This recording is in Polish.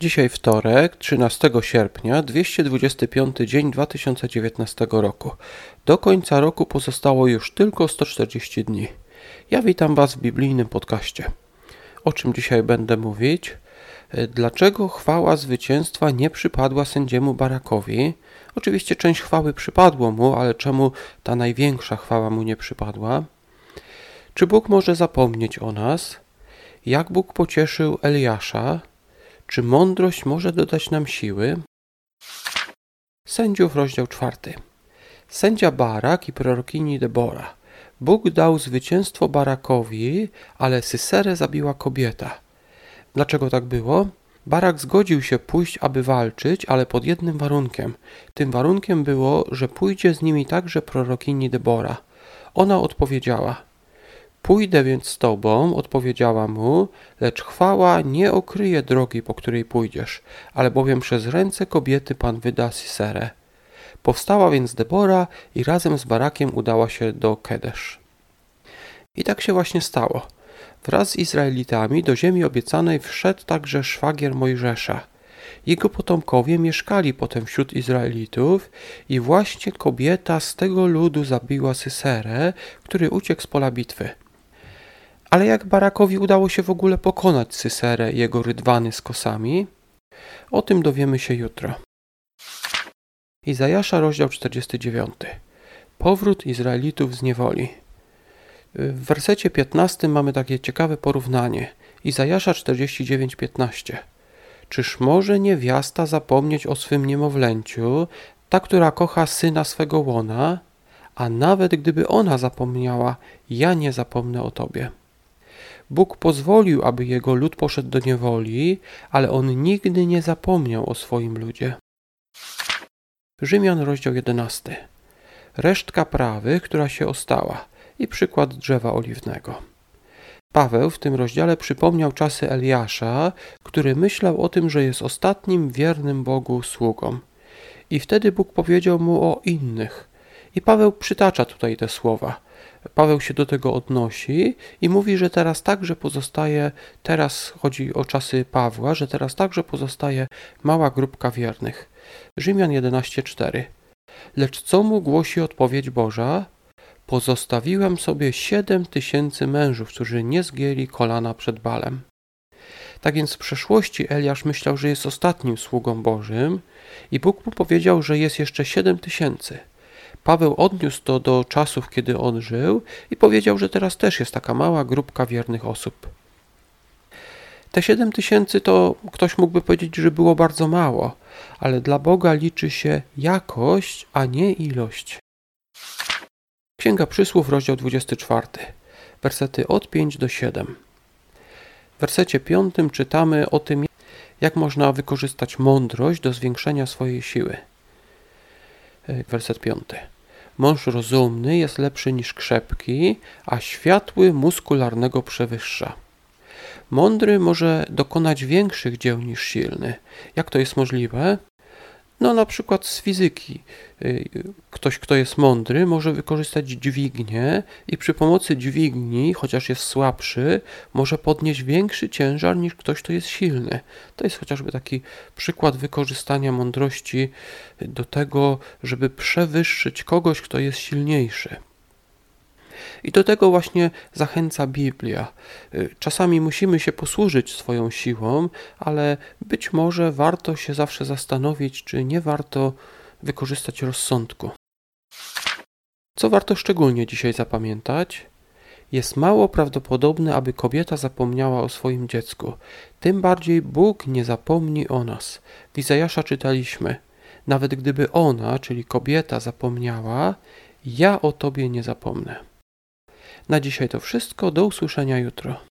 Dzisiaj wtorek, 13 sierpnia, 225 dzień 2019 roku. Do końca roku pozostało już tylko 140 dni. Ja witam Was w biblijnym podcaście. O czym dzisiaj będę mówić? Dlaczego chwała zwycięstwa nie przypadła sędziemu Barakowi? Oczywiście część chwały przypadło mu, ale czemu ta największa chwała mu nie przypadła? Czy Bóg może zapomnieć o nas? Jak Bóg pocieszył Eliasza? Czy mądrość może dodać nam siły? Sędziów, rozdział czwarty. Sędzia Barak i prorokini Debora. Bóg dał zwycięstwo Barakowi, ale Syserę zabiła kobieta. Dlaczego tak było? Barak zgodził się pójść, aby walczyć, ale pod jednym warunkiem. Tym warunkiem było, że pójdzie z nimi także prorokini Debora. Ona odpowiedziała – Pójdę więc z tobą, odpowiedziała mu, lecz chwała nie okryje drogi, po której pójdziesz, ale bowiem przez ręce kobiety Pan wyda Siserę. Powstała więc Debora i razem z Barakiem udała się do Kedesz. I tak się właśnie stało. Wraz z Izraelitami do ziemi obiecanej wszedł także szwagier Mojżesza. Jego potomkowie mieszkali potem wśród Izraelitów i właśnie kobieta z tego ludu zabiła Syserę, który uciekł z pola bitwy. Ale jak Barakowi udało się w ogóle pokonać Syserę i jego rydwany z kosami? O tym dowiemy się jutro. Izajasza, rozdział 49. Powrót Izraelitów z niewoli. W wersecie 15 mamy takie ciekawe porównanie. Izajasza 49:15. Czyż może niewiasta zapomnieć o swym niemowlęciu, ta, która kocha syna swego łona? A nawet gdyby ona zapomniała, ja nie zapomnę o tobie. Bóg pozwolił, aby jego lud poszedł do niewoli, ale on nigdy nie zapomniał o swoim ludzie. Rzymian, rozdział 11. Resztka prawy, która się ostała, i przykład drzewa oliwnego. Paweł w tym rozdziale przypomniał czasy Eliasza, który myślał o tym, że jest ostatnim wiernym Bogu sługą. I wtedy Bóg powiedział mu o innych. I Paweł przytacza tutaj te słowa. Paweł się do tego odnosi i mówi, że teraz także pozostaje, teraz chodzi o czasy Pawła, że teraz także pozostaje mała grupka wiernych. Rzymian 11:4. Lecz co mu głosi odpowiedź Boża? Pozostawiłem sobie siedem tysięcy mężów, którzy nie zgięli kolana przed Balem. Tak więc w przeszłości Eliasz myślał, że jest ostatnim sługą Bożym i Bóg mu powiedział, że jest jeszcze siedem tysięcy. Paweł odniósł to do czasów, kiedy on żył i powiedział, że teraz też jest taka mała grupka wiernych osób. Te siedem tysięcy to ktoś mógłby powiedzieć, że było bardzo mało, ale dla Boga liczy się jakość, a nie ilość. Księga Przysłów, rozdział 24, wersety od 5 do 7. W wersecie 5 czytamy o tym, jak można wykorzystać mądrość do zwiększenia swojej siły. E, werset 5. Mąż rozumny jest lepszy niż krzepki, a światły muskularnego przewyższa. Mądry może dokonać większych dzieł niż silny. Jak to jest możliwe? No na przykład z fizyki. Y, ktoś, kto jest mądry, może wykorzystać dźwignię i przy pomocy dźwigni, chociaż jest słabszy, może podnieść większy ciężar niż ktoś, kto jest silny. To jest chociażby taki przykład wykorzystania mądrości do tego, żeby przewyższyć kogoś, kto jest silniejszy. I do tego właśnie zachęca Biblia. Y, czasami musimy się posłużyć swoją siłą, ale być może warto się zawsze zastanowić, czy nie warto wykorzystać rozsądku. Co warto szczególnie dzisiaj zapamiętać? Jest mało prawdopodobne, aby kobieta zapomniała o swoim dziecku. Tym bardziej Bóg nie zapomni o nas. W Izajasza czytaliśmy: Nawet gdyby ona, czyli kobieta, zapomniała, ja o tobie nie zapomnę. Na dzisiaj to wszystko. Do usłyszenia jutro.